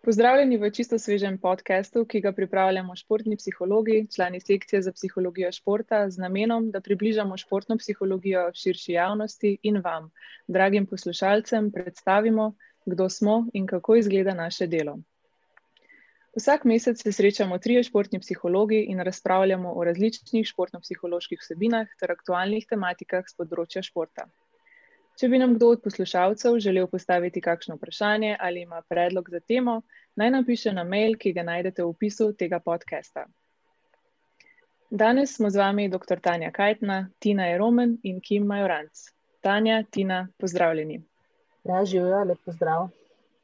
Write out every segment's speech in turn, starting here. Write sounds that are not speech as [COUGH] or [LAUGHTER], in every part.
Pozdravljeni v čisto svežem podkastu, ki ga pripravljamo športni psihologi, člani sekcije za psihologijo športa, z namenom, da približamo športno psihologijo širši javnosti in vam, dragim poslušalcem, predstavimo, kdo smo in kako izgleda naše delo. Vsak mesec se srečamo trije športni psihologi in razpravljamo o različnih športno-psiholoških vsebinah ter aktualnih tematikah z področja športa. Če bi nam kdo od poslušalcev želel postaviti kakšno vprašanje ali ima predlog za temo, naj napiše na mail, ki ga najdete v opisu tega podcasta. Danes smo z vami dr. Tanja Kajtna, Tina Jeromen in Kim Majoranc. Tanja, Tina, pozdravljeni. Ja, živijo, lep pozdrav.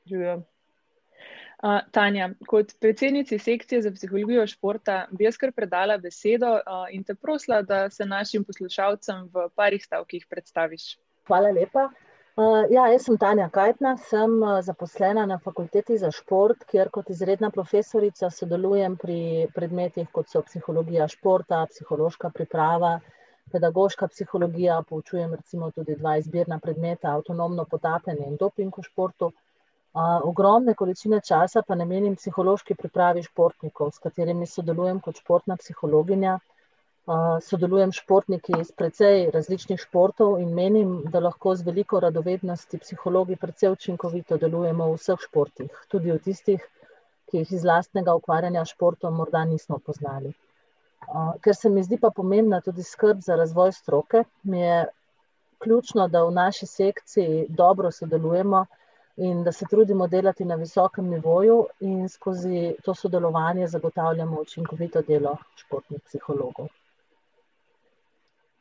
Živijo. Uh, Tanja, kot predsednici sekcije za psihologijo športa, bi jaz kar predala besedo uh, in te prosila, da se našim poslušalcem v parih stavkih predstaviš. Hvala lepa. Uh, ja, jaz sem Tanja Kajtna, sem uh, zaposlena na fakulteti za šport, kjer kot izredna profesorica sodelujem pri predmetih, kot so psihologija športa, psihološka priprava, pedagoška psihologija, poučujem recimo tudi dva izbirna predmeta, avtonomno potapljanje in doping v športu. Uh, ogromne količine časa pa namenim psihološki pripravi športnikov, s katerimi sodelujem kot športna psihologinja sodelujem s športniki iz precej različnih športov in menim, da lahko z veliko radovednosti psihologi precej učinkovito delujemo v vseh športih, tudi v tistih, ki jih iz lastnega ukvarjanja s športom morda nismo poznali. Ker se mi zdi pa pomembna tudi skrb za razvoj stroke, mi je ključno, da v naši sekciji dobro sodelujemo in da se trudimo delati na visokem nivoju in skozi to sodelovanje zagotavljamo učinkovito delo športnih psihologov.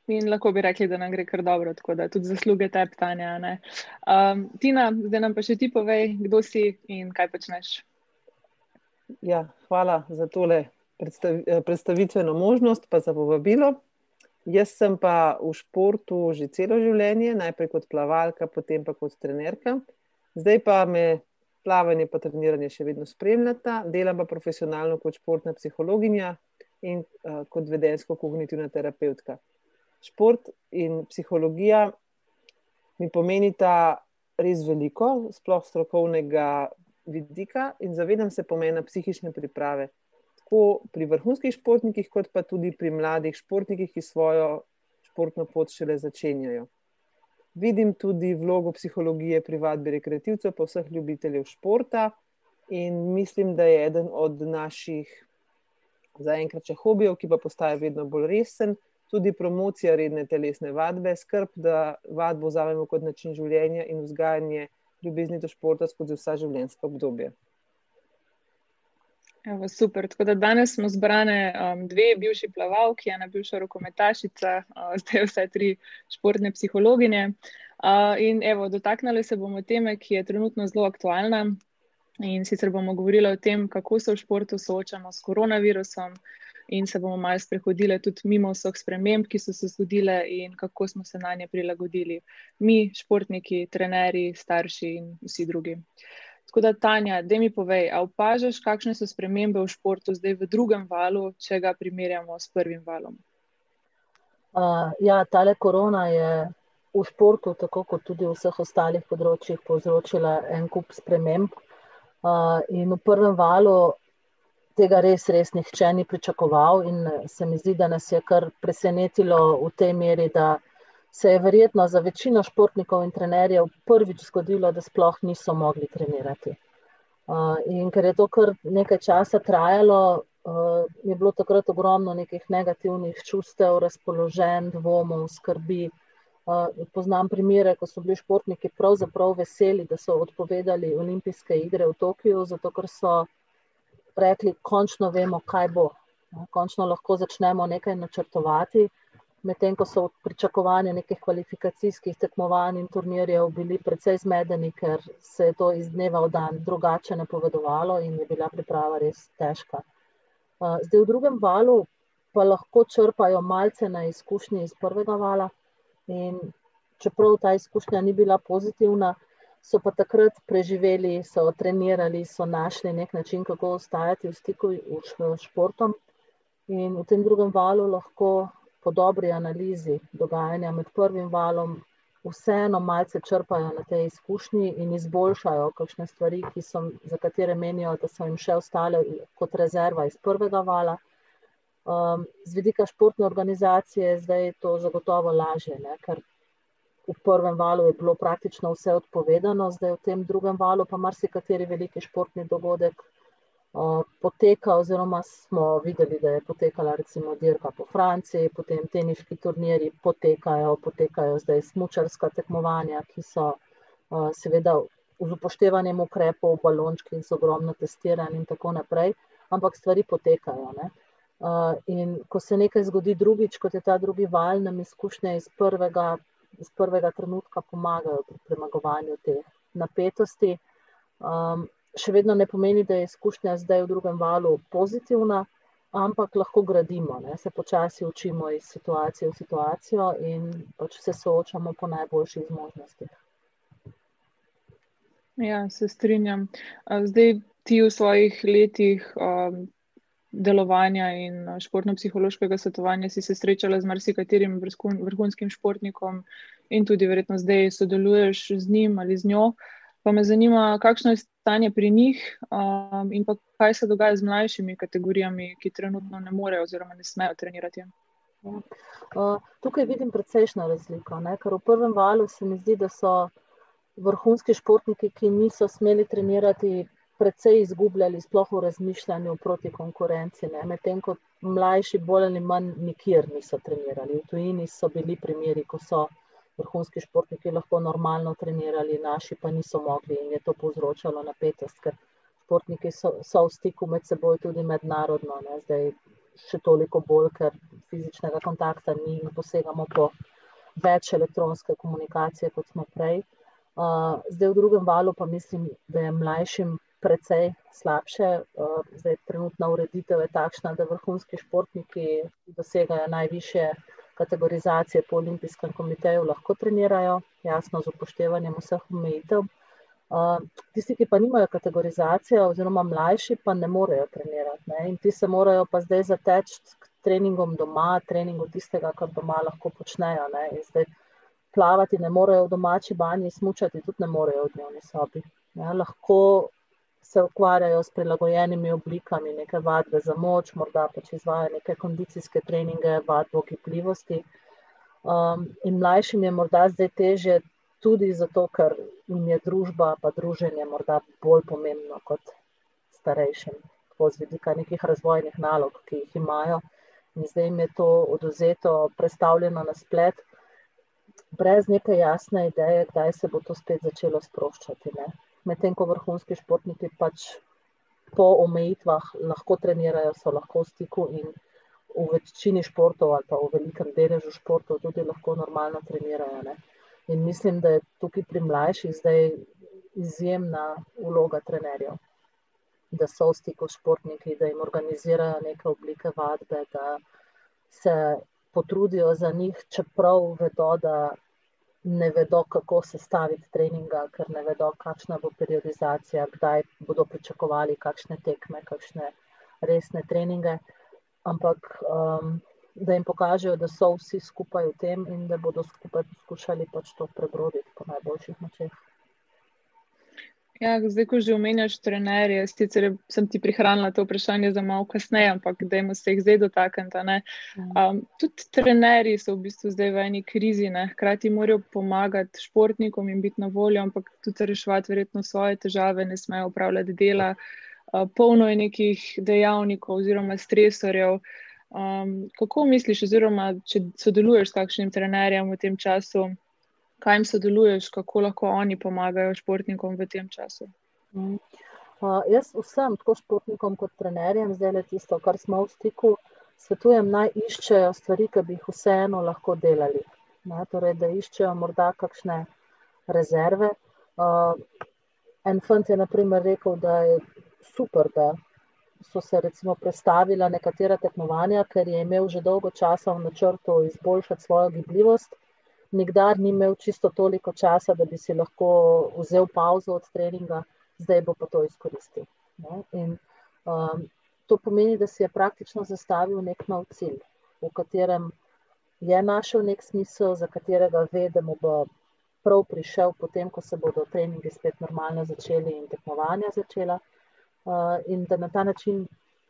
In lahko bi rekli, da nam gre kar dobro, tako da tudi zasluge te ptanja. Um, Tina, zdaj nam pa še ti povej, kdo si in kaj počneš. Ja, hvala za tole predstavitveno možnost, pa za povabilo. Jaz sem pa v športu že celo življenje, najprej kot plavalka, potem pa kot trenerka. Zdaj pa me plavanje in treniranje še vedno spremljata, delam pa profesionalno kot športna psihologinja in uh, kot vedensko-kognitivna terapeutka šport in psihologija mi pomenita res veliko, sploh strokovnega vidika, in zavedam se pomena psihične priprave. Tako pri vrhunskih športnikih, kot pa tudi pri mladih športnikih, ki svojo športno pot šele začenjajo. Vidim tudi vlogo psihologije pri vadbi rekreativcev, pa vseh ljubiteljev športa, in mislim, da je eden od naših zaenkrat še hobijev, ki pa postaje vedno bolj resen, tudi promocija redne telesne vadbe, skrb, da vadbo vzamemo kot način življenja in vzgajanje ljubezni do športa skozi vsa življenjska obdobja. Evo, super. Tako da danes smo zbrane um, dve bivši plavalki, ena bivša rokometašica, uh, zdaj vse tri športne psihologinje. Uh, in evo, dotaknili se bomo teme, ki je trenutno zelo aktualna. In sicer bomo govorili o tem, kako se v športu soočamo s koronavirusom, in se bomo malo sprehodili tudi mimo vseh sprememb, ki so se zgodile in kako smo se na nje prilagodili, mi, športniki, trenerji, starši in vsi drugi. Tako da, Tanja, da mi povej, ali opažaš, kakšne so spremembe v športu zdaj v drugem valu, če ga primerjamo s prvim valom? Uh, ja, tale korona je v športu, tako kot tudi v vseh ostalih področjih, povzročila en kup sprememb. Uh, in v prvem valu tega res, res nihče ni pričakoval, in se mi zdi, da nas je kar presenetilo v tej meri, da se je verjetno za večino športnikov in trenerjev prvič zgodilo, da sploh niso mogli trenirati. In ker je to kar nekaj časa trajalo, je bilo takrat ogromno nekih negativnih čustev, razpoložen, dvomov, skrbi. Poznam primere, ko so bili športniki pravzaprav veseli, da so odpovedali olimpijske igre v Tokiu, zato ker so rekli, končno vemo, kaj bo. Končno lahko začnemo nekaj načrtovati, medtem ko so pričakovanja nekih kvalifikacijskih tekmovanj in turnirjev bili precej zmedeni, ker se je to iz dneva v dan drugače napovedovalo in je bila priprava res težka. Zdaj v drugem valu pa lahko črpajo malce na izkušnji iz prvega vala in čeprav ta izkušnja ni bila pozitivna, so pa takrat preživeli, so trenirali, so našli nek način, kako ostajati v stiku s športom. In v tem drugem valu lahko po dobri analizi dogajanja med prvim valom vseeno malce črpajo na tej izkušnji in izboljšajo kakšne stvari, so, za katere menijo, da so jim še ostale kot rezerva iz prvega vala. Um, z vidika športne organizacije je zdaj to zagotovo lažje, ne? ker v prvem valu je bilo praktično vse odpovedano, zdaj v tem drugem valu pa marsikateri veliki športni dogodek poteka, oziroma smo videli, da je potekala recimo dirka po Franciji, potem teniški turniri potekajo, potekajo zdaj smučarska tekmovanja, ki so seveda z upoštevanjem ukrepov, balončki z ogromno testiranjem in tako naprej, ampak stvari potekajo. Ne? In ko se nekaj zgodi drugič, kot je ta drugi val, nam izkušnje iz prvega, iz prvega trenutka pomagajo pri premagovanju te napetosti. Um, še vedno ne pomeni, da je izkušnja zdaj v drugem valu pozitivna, ampak lahko gradimo, ne? se počasi učimo iz situacije v situacijo in pač se soočamo po najboljših zmožnostih. Ja, se strinjam. Zdaj ti v svojih letih um, delovanja in športno-psihološkega svetovanja si se srečala z marsikaterim vrhunskim športnikom in tudi verjetno zdaj sodeluješ z njim ali z njo. Pa me zanima, kakšno je stanje pri njih um, in kaj se dogaja z mlajšimi kategorijami, ki trenutno ne morejo oziroma ne smejo trenirati. Ja. Uh, tukaj vidim precejšno razliko. Ne? Ker v prvem valu se mi zdi, da so vrhunski športniki, ki niso smeli trenirati, precej izgubljali, sploh v razmišljanju proti konkurenci. Medtem ko mlajši, bolj ali manj, nikjer niso trenirali. V tujini so bili primeri, ko so vrhunski športniki lahko normalno trenirali, naši pa niso mogli in je to povzročalo napetost, ker športniki so, so v stiku med seboj tudi mednarodno, ne? zdaj še toliko bolj, ker fizičnega kontakta ni in posegamo po več elektronske komunikacije, kot smo prej. Uh, zdaj v drugem valu pa mislim, da je mlajšim precej slabše. Uh, zdaj trenutna ureditev je takšna, da vrhunski športniki dosegajo najviše kategorizacije po olimpijskem komiteju lahko trenirajo, jasno z upoštevanjem vseh omejitev. Tisti, ki pa nimajo kategorizacije, oziroma mlajši, pa ne morejo trenirati. Ne? In ti se morajo pa zdaj zateči k treningom doma, treningu tistega, kar doma lahko počnejo. Zdaj, plavati ne morejo v domači banji, smučati tudi ne morejo v dnevni sobi. Ne? Lahko se ukvarjajo s prilagojenimi oblikami, neke vadbe za moč, morda pač izvajo neke kondicijske treninge, vadbo gibljivosti. Um, in mlajšim je morda zdaj teže tudi zato, ker jim je družba, pa druženje morda bolj pomembno kot starejšim, tako z vidika nekih razvojnih nalog, ki jih imajo. In zdaj jim je to oduzeto, predstavljeno na splet, brez neke jasne ideje, kdaj se bo to spet začelo sproščati. Ne? Medtem ko vrhunski športniki pač po omejitvah lahko trenirajo, so lahko v stiku in v večini športov ali pa v velikem deležu športov tudi lahko normalno trenirajo. Ne. In mislim, da je tukaj pri mlajših zdaj izjemna vloga trenerjev, da so v stiku s športniki, da jim organizirajo neke oblike vadbe, da se potrudijo za njih, čeprav vedo, da ne vedo, kako se staviti treninga, ker ne vedo, kakšna bo periodizacija, kdaj bodo pričakovali kakšne tekme, kakšne resne treninge. Ampak um, da jim pokažejo, da so vsi skupaj v tem in da bodo skupaj poskušali pač to prebroditi po najboljših močeh. Ja, zdaj, ko že omenjaš trenerje, sicer sem ti prihranila to vprašanje za malo kasneje, ampak dajmo se jih zdaj dotakniti. Um, tudi trenerji so v bistvu zdaj v eni krizi, ne? hkrati morajo pomagati športnikom in biti na voljo, ampak tudi reševati verjetno svoje težave, ne smejo upravljati dela. Uh, polno je nekih dejavnikov oziroma stresorjev. Um, kako misliš, oziroma če sodeluješ s kakšnim trenerjem v tem času? Kaj jim sodeluješ, kako lahko oni pomagajo športnikom v tem času? Mm. Uh, jaz vsem, tako športnikom kot trenerjem, zdaj le tisto, kar smo v stiku, svetujem, naj iščejo stvari, ki bi jih vseeno lahko delali. Ne, torej, da iščejo morda kakšne rezerve. Uh, en fant je naprimer rekel, da je super, da so se recimo predstavila nekatera tekmovanja, ker je imel že dolgo časa v načrtu izboljšati svojo gibljivost nikdar ni imel čisto toliko časa, da bi si lahko vzel pauzo od treninga, zdaj bo pa to izkoristil. In, um, to pomeni, da si je praktično zastavil nek nov cilj, v katerem je našel nek smisel, za katerega ve, da mu bo prav prišel, potem, ko se bodo treningi spet normalno začeli in tekmovanja začela, uh, in da na ta način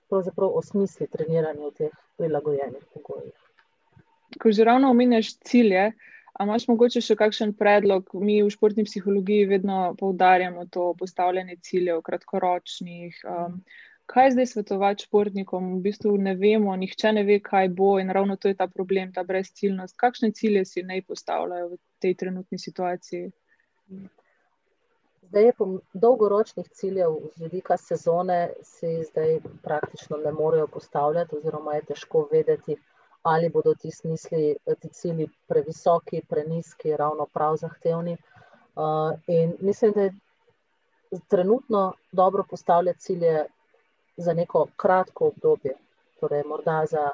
pravzaprav osmisli treniranje v teh prilagojenih pogojih. Ko že ravno omenjaš cilje, a imaš mogoče še kakšen predlog? Mi v športni psihologiji vedno poudarjamo to postavljanje ciljev, kratkoročnih. Um, kaj zdaj svetovati športnikom? V bistvu ne vemo, nihče ne ve, kaj bo in ravno to je ta problem, ta brezciljnost. Kakšne cilje si naj postavljajo v tej trenutni situaciji? Zdaj po dolgoročnih ciljev z vidika sezone, se zdaj praktično ne morejo postavljati, oziroma je težko vedeti, ali bodo ti smisli, ti cilji previsoki, preniski, ravno prav zahtevni. Uh, in mislim, da je trenutno dobro postavljati cilje za neko kratko obdobje, torej morda za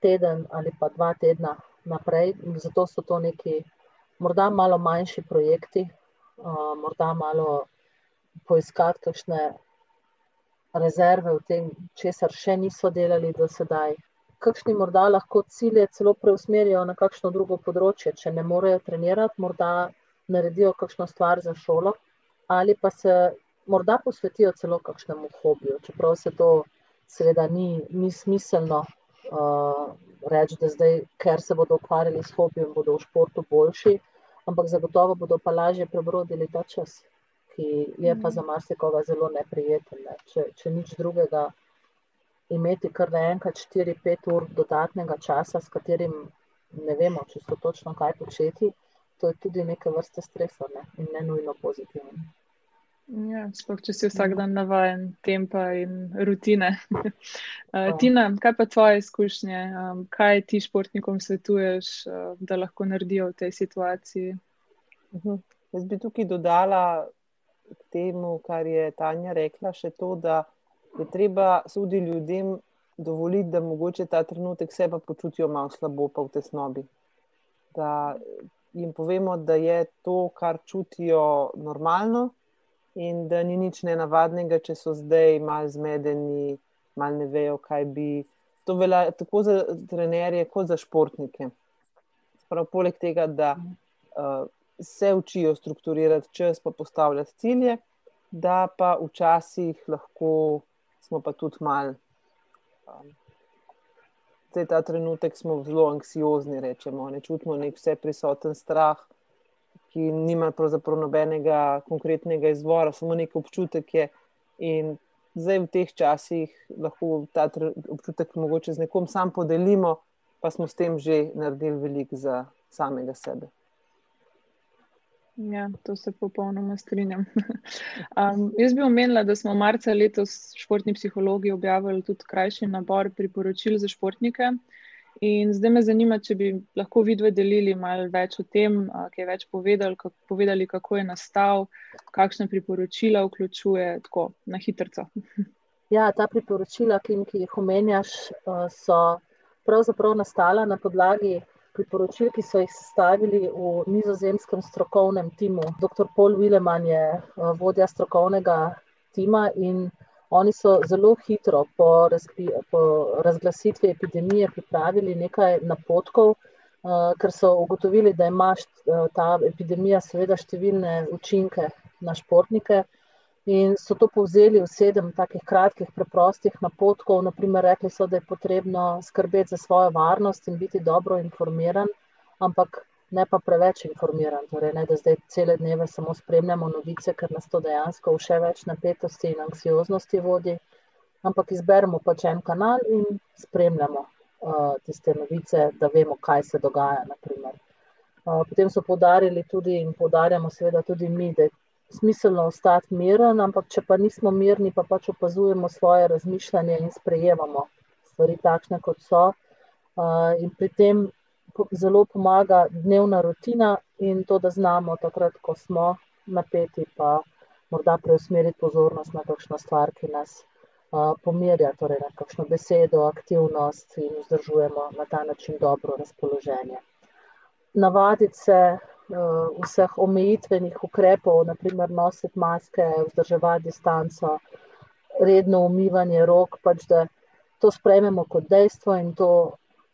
teden ali pa dva tedna naprej. Zato so to neki morda malo manjši projekti, morda malo poiskati kakšne rezerve v tem, česar še niso delali do sedaj. Kakšni morda lahko cilje celo preusmerijo na kakšno drugo področje, če ne morejo trenirati, morda naredijo kakšno stvar za šolo, ali pa se morda posvetijo celo kakšnemu hobiju, čeprav se to seveda ni, ni smiselno uh, reči, da zdaj, ker se bodo ukvarjali s hobijem, bodo v športu boljši, ampak zagotovo bodo pa lažje prebrodili ta čas, ki je pa za marsikoga zelo neprijeten. Ne. Če, če nič drugega, imeti kar naenkrat 4-5 ur dodatnega časa, s katerim ne vemo, če so točno kaj početi, to je tudi neke vrste stresa ne. in ne nujno pozitivno. Ja, sploh, če si vsak dan navaden tempa in rutine. uh, [LAUGHS] Tina, kaj pa tvoje izkušnje? Um, kaj ti športnikom svetuješ, uh, da lahko naredijo v tej situaciji? Uh -huh. Jaz bi tukaj dodala k temu, kar je Tanja rekla, še to, da je treba tudi ljudem dovoliti, da mogoče ta trenutek sebe počutijo malo slabo, pa v tesnobi. Da jim povemo, da je to, kar čutijo, normalno in da ni nič nenavadnega, če so zdaj malo zmedeni, malo ne vejo, kaj bi. To velja tako za trenerje, kot za športnike. Prav poleg tega, da uh, se učijo strukturirati čas, pa postavljati cilje, da pa včasih lahko smo pa tudi mal. Um, zdaj, ta trenutek smo zelo anksiozni, rečemo, ne čutimo nek vse prisoten strah ki nima pravzaprav nobenega konkretnega izvora, samo nek občutek je. In zdaj v teh časih lahko ta občutek mogoče z nekom sam podelimo, pa smo s tem že naredili veliko za samega sebe. Ja, to se popolnoma strinjam. [LAUGHS] Um, jaz bi omenila, da smo marca letos športni psihologi objavili tudi krajši nabor priporočil za športnike. In zdaj me zanima, če bi lahko vidve delili malo več o tem, kaj več povedali, kako, povedali, kako je nastal, kakšne priporočila vključuje, tako na hitro. [LAUGHS] Ja, ta priporočila, ki jih omenjaš, so pravzaprav nastala na podlagi priporočil, ki so jih stavili v nizozemskem strokovnem timu. Dr. Paul Willeman je vodja strokovnega tima in Oni so zelo hitro po, razpi, po razglasitvi epidemije pripravili nekaj napotkov, uh, ker so ugotovili, da ima uh, ta epidemija seveda številne učinke na športnike. In so to povzeli v sedem takih kratkih, preprostih napotkov. Naprimer, rekli so, da je potrebno skrbeti za svojo varnost in biti dobro informiran, ampak ne pa preveč informiran. Torej, ne, da zdaj cele dneve samo spremljamo novice, ker nas to dejansko v še več napetosti in anksioznosti vodi, ampak izberemo pač en kanal in spremljamo uh, tiste novice, da vemo, kaj se dogaja. Uh, potem so podarili tudi in podarjamo, seveda, tudi mi, da je smiselno ostati miren, ampak če pa nismo mirni, pa pač opazujemo svoje razmišljanje in sprejemamo stvari takšne, kot so. Uh, in pri tem zelo pomaga dnevna rutina in to, da znamo takrat, ko smo napeti, pa morda preusmeriti pozornost na kakšno stvar, ki nas uh, pomirja, torej na kakšno besedo, aktivnost in vzdržujemo na ta način dobro razpoloženje. Navaditi se vseh omejitvenih ukrepov, naprimer nositi maske, vzdrževati distanco, redno umivanje rok, pač da to sprejmemo kot dejstvo in to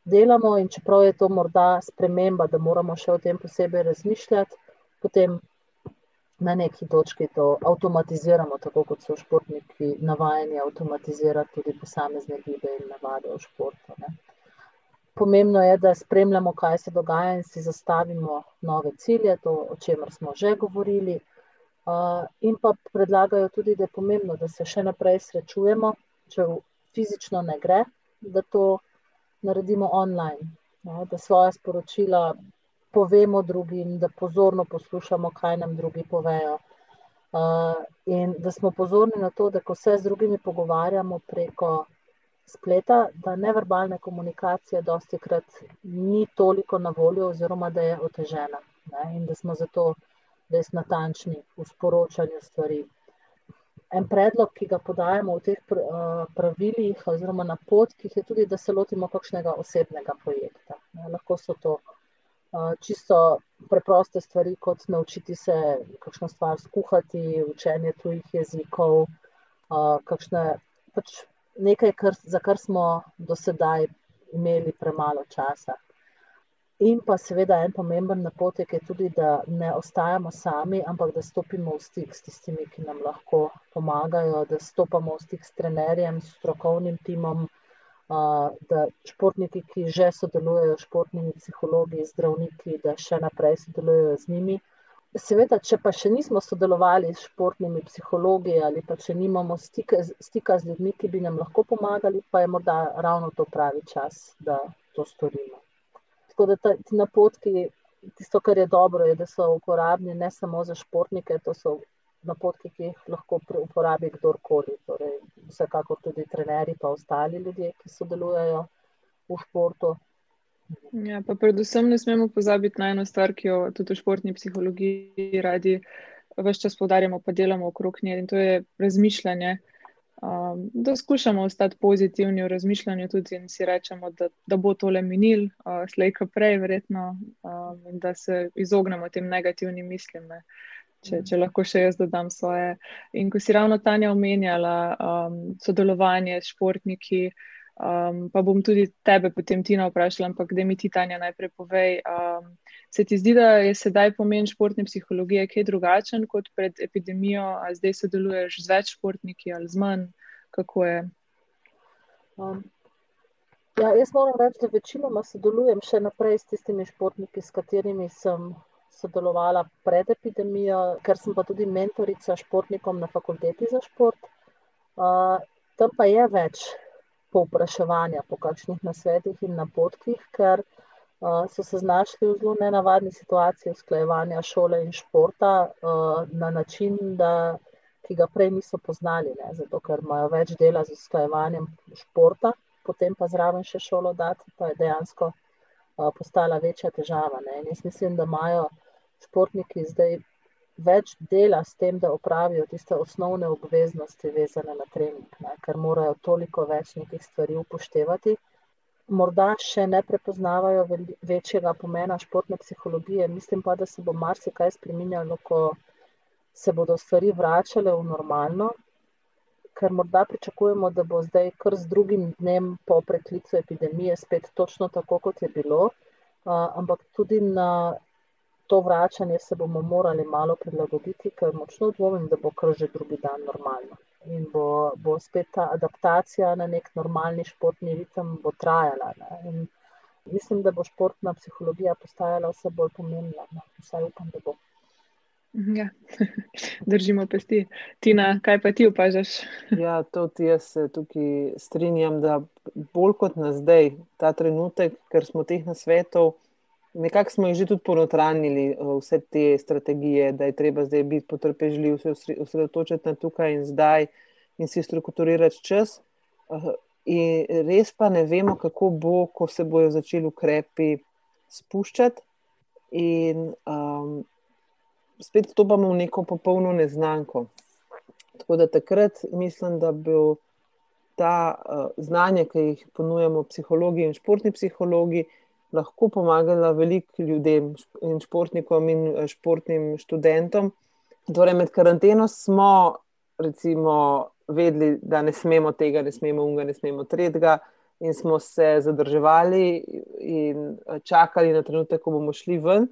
delamo, in čeprav je to morda sprememba, da moramo še o tem posebej razmišljati, potem na neki točki to avtomatiziramo, tako kot so športniki navajeni avtomatizirati tudi posamezne gibe in navade v športu. Ne. Pomembno je, da spremljamo, kaj se dogaja, in si zastavimo nove cilje, to, o čemer smo že govorili. Uh, in pa predlagajo tudi, da je pomembno, da se še naprej srečujemo, če fizično ne gre, da to naredimo online, no, da svoje sporočila povemo drugim, da pozorno poslušamo, kaj nam drugi povejo. Uh, in da smo pozorni na to, da ko se z drugimi pogovarjamo preko spleta, da neverbalne komunikacije dosti krat ni toliko na voljo, oziroma da je otežena ne, in da smo zato res natančni v sporočanju stvari. En predlog, ki ga podajamo v teh pravilih, oziroma na potkih, je tudi, da se lotimo kakšnega osebnega projekta. Ne, lahko so to čisto preproste stvari, kot naučiti se kakšno stvar skuhati, učenje tujih jezikov, kakšne pač nekaj, kar, za kar smo do sedaj imeli premalo časa. In pa seveda en pomemben napotek je tudi, da ne ostajamo sami, ampak da stopimo v stik s tistimi, ki nam lahko pomagajo, da stopimo v stik s trenerjem, s strokovnim timom, da športniki, ki že sodelujejo, športnimi psihologi, zdravniki, da še naprej sodelujejo z njimi. Seveda, če pa še nismo sodelovali s športnimi psihologi ali pa če nimamo stika, stika z ljudmi, ki bi nam lahko pomagali, pa je morda ravno to pravi čas, da to storimo. Tako da ti napotki, tisto, kar je dobro, je, da so uporabni ne samo za športnike, to so napotki, ki jih lahko uporabi kdorkoli, torej vsekakor tudi trenerji, pa ostali ljudje, ki sodelujejo v športu. Ja, pa predvsem ne smemo pozabiti na eno stvar, ki jo tudi v športni psihologiji radi vse čas poudarjamo, pa delamo okrog nje, in to je razmišljanje. Um, da skušamo ostati pozitivni v razmišljanju, tudi in si rečemo, da, da bo tole minil, uh, slej, kot prej, verjetno, um, in da se izognemo tem negativnim mislim. Ne. Če, če lahko še jaz dodam svoje. In ko si ravno Tanja omenjala um, sodelovanje s športniki, Um, pa bom tudi tebe potem Tina vprašala, ampak da mi ti Tanja najprej povej. Um, se ti zdi, da je sedaj pomen športne psihologije kaj drugačen kot pred epidemijo, ali zdaj sodeluješ z več športniki ali z manj? Kako je? Um, ja, jaz moram reči, da večinoma sodelujem še naprej s tistimi športniki, s katerimi sem sodelovala pred epidemijo, ker sem pa tudi mentorica športnikom na fakulteti za šport. Uh, tam pa je več povpraševanja po kakšnih nasvetih in napotkih, ker uh, so se znašli v zelo nenavadni situaciji usklajevanja šole in športa uh, na način, da, ki ga prej niso poznali, ne, zato ker imajo več dela z usklajevanjem športa, potem pa zraven še šolo dati, pa je dejansko uh, postala večja težava. Ne. In jaz mislim, da imajo športniki zdaj več dela s tem, da opravijo tiste osnovne obveznosti, vezane na trening, ne, ker morajo toliko več nekih stvari upoštevati. Morda še ne prepoznavajo večjega pomena športne psihologije, mislim pa, da se bo marsikaj spremenjalo, ko se bodo stvari vračale v normalno, ker morda pričakujemo, da bo zdaj kar z drugim dnem po preklicu epidemije spet točno tako, kot je bilo, ampak tudi na to vračanje se bomo morali malo prilagoditi, ker močno dvomim, da bo kar že drugi dan normalno. In bo, bo spet ta adaptacija na nek normalni športni ritem trajala. Mislim, da bo športna psihologija postajala vse bolj pomembna. Ne? Vsaj upam, da bo. Ja, [LAUGHS] držimo pesti. Tina, kaj pa ti opažaš? [LAUGHS] Ja, tudi jaz se tukaj strinjam, da bolj kot na zdaj, ta trenutek, ker smo teh nasvetov nekako smo jih že tudi ponotranili, eh, vse te strategije, da je treba zdaj biti potrpežljiv, se osredotočiti na tukaj in zdaj in si strukturirati čas. Eh, in res pa ne vemo, kako bo, ko se bodo začeli ukrepi spuščati, in um, spet stopamo v neko popolno neznanko. Tako da takrat mislim, da bo ta uh, znanje, ki jih ponujamo psihologi in športni psihologi, uh, lahko pomagala veliko ljudem in športnikom in eh, športnim študentom. Torej, med karanteno smo recimo, vedeli, da ne smemo tega, ne smemo unga, ne smemo tretjega, in smo se zadrževali in eh, čakali na trenutek, ko bomo šli ven.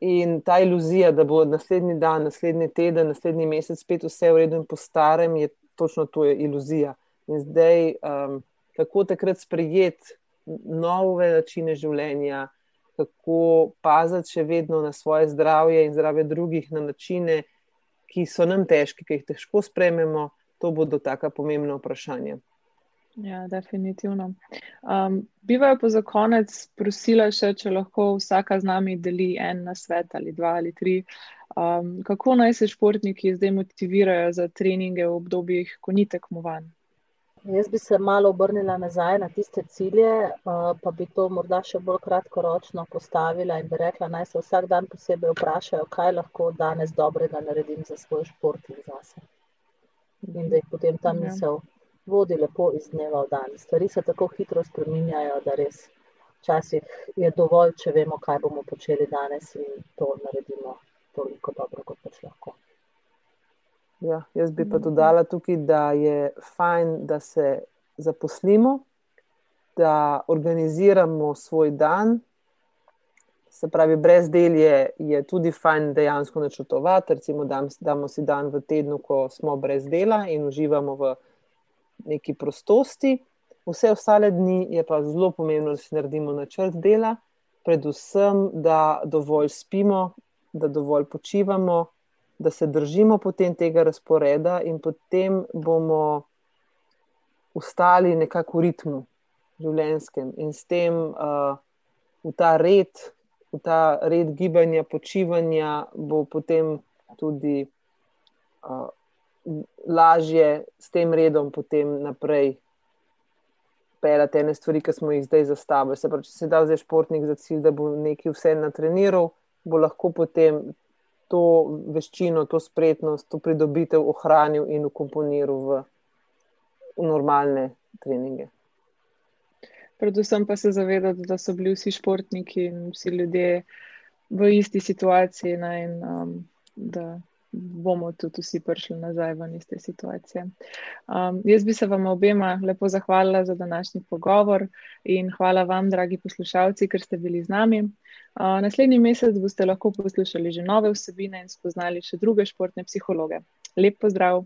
In ta iluzija, da bo naslednji dan, naslednji teden, naslednji mesec spet vse v redu in po starem, je točno to je iluzija. In zdaj, um, kako takrat sprejeti nove načine življenja, kako paziti še vedno na svoje zdravje in zdravje drugih na načine, ki so nam težki, ki jih težko sprememo, to bodo taka pomembna vprašanja. Ja, definitivno. Um, bivajo pa za konec prosila še, če lahko vsaka z nami deli en na svet ali dva ali tri. Um, kako naj se športniki zdaj motivirajo za treninge v obdobjih, ko ni tekmovanj? Jaz bi se malo obrnila nazaj na tiste cilje, uh, pa bi to morda še bolj kratkoročno postavila in bi rekla, naj se vsak dan posebej vprašajo, kaj lahko danes dobrega naredim za svoj šport in zase. In da jih potem ta ja. misel. Vodi lepo iz dneva v dan. Stvari se tako hitro spreminjajo, da res včasih je dovolj, če vemo, kaj bomo počeli danes in to naredimo toliko dobro, kot pač lahko. Ja, jaz bi pa dodala tukaj, da je fajn, da se zaposlimo, da organiziramo svoj dan. Se pravi, brez del je, je tudi fajn dejansko načrtovati. Recimo, damo si dan v tednu, ko smo brez dela in uživamo v neki prostosti. Vse ostale dni je pa zelo pomembno, da si naredimo načrt dela, predvsem, da dovolj spimo, da dovolj počivamo, da se držimo potem tega razporeda in potem bomo ustali nekako v ritmu življenjskem in s tem uh, v ta red, v ta red gibanja, počivanja bo potem tudi. Uh, lažje s tem redom potem naprej pelati ene stvari, ki smo jih zdaj zastavili. Se pravi, če se da zdaj športnik za cilj, da bo nekaj vse natreniral, bo lahko potem to veščino, to spretnost, to pridobitev ohranil in ukomponiral v, normalne treninge. Predvsem pa se zavedati, da so bili vsi športniki in vsi ljudje v isti situaciji. Ne, in, um, da bomo tudi vsi prišli nazaj v iste situacije. Um, jaz bi se vam obema lepo zahvalila za današnji pogovor in hvala vam, dragi poslušalci, ker ste bili z nami. Uh, naslednji mesec boste lahko poslušali že nove vsebine in spoznali še druge športne psihologe. Lep pozdrav!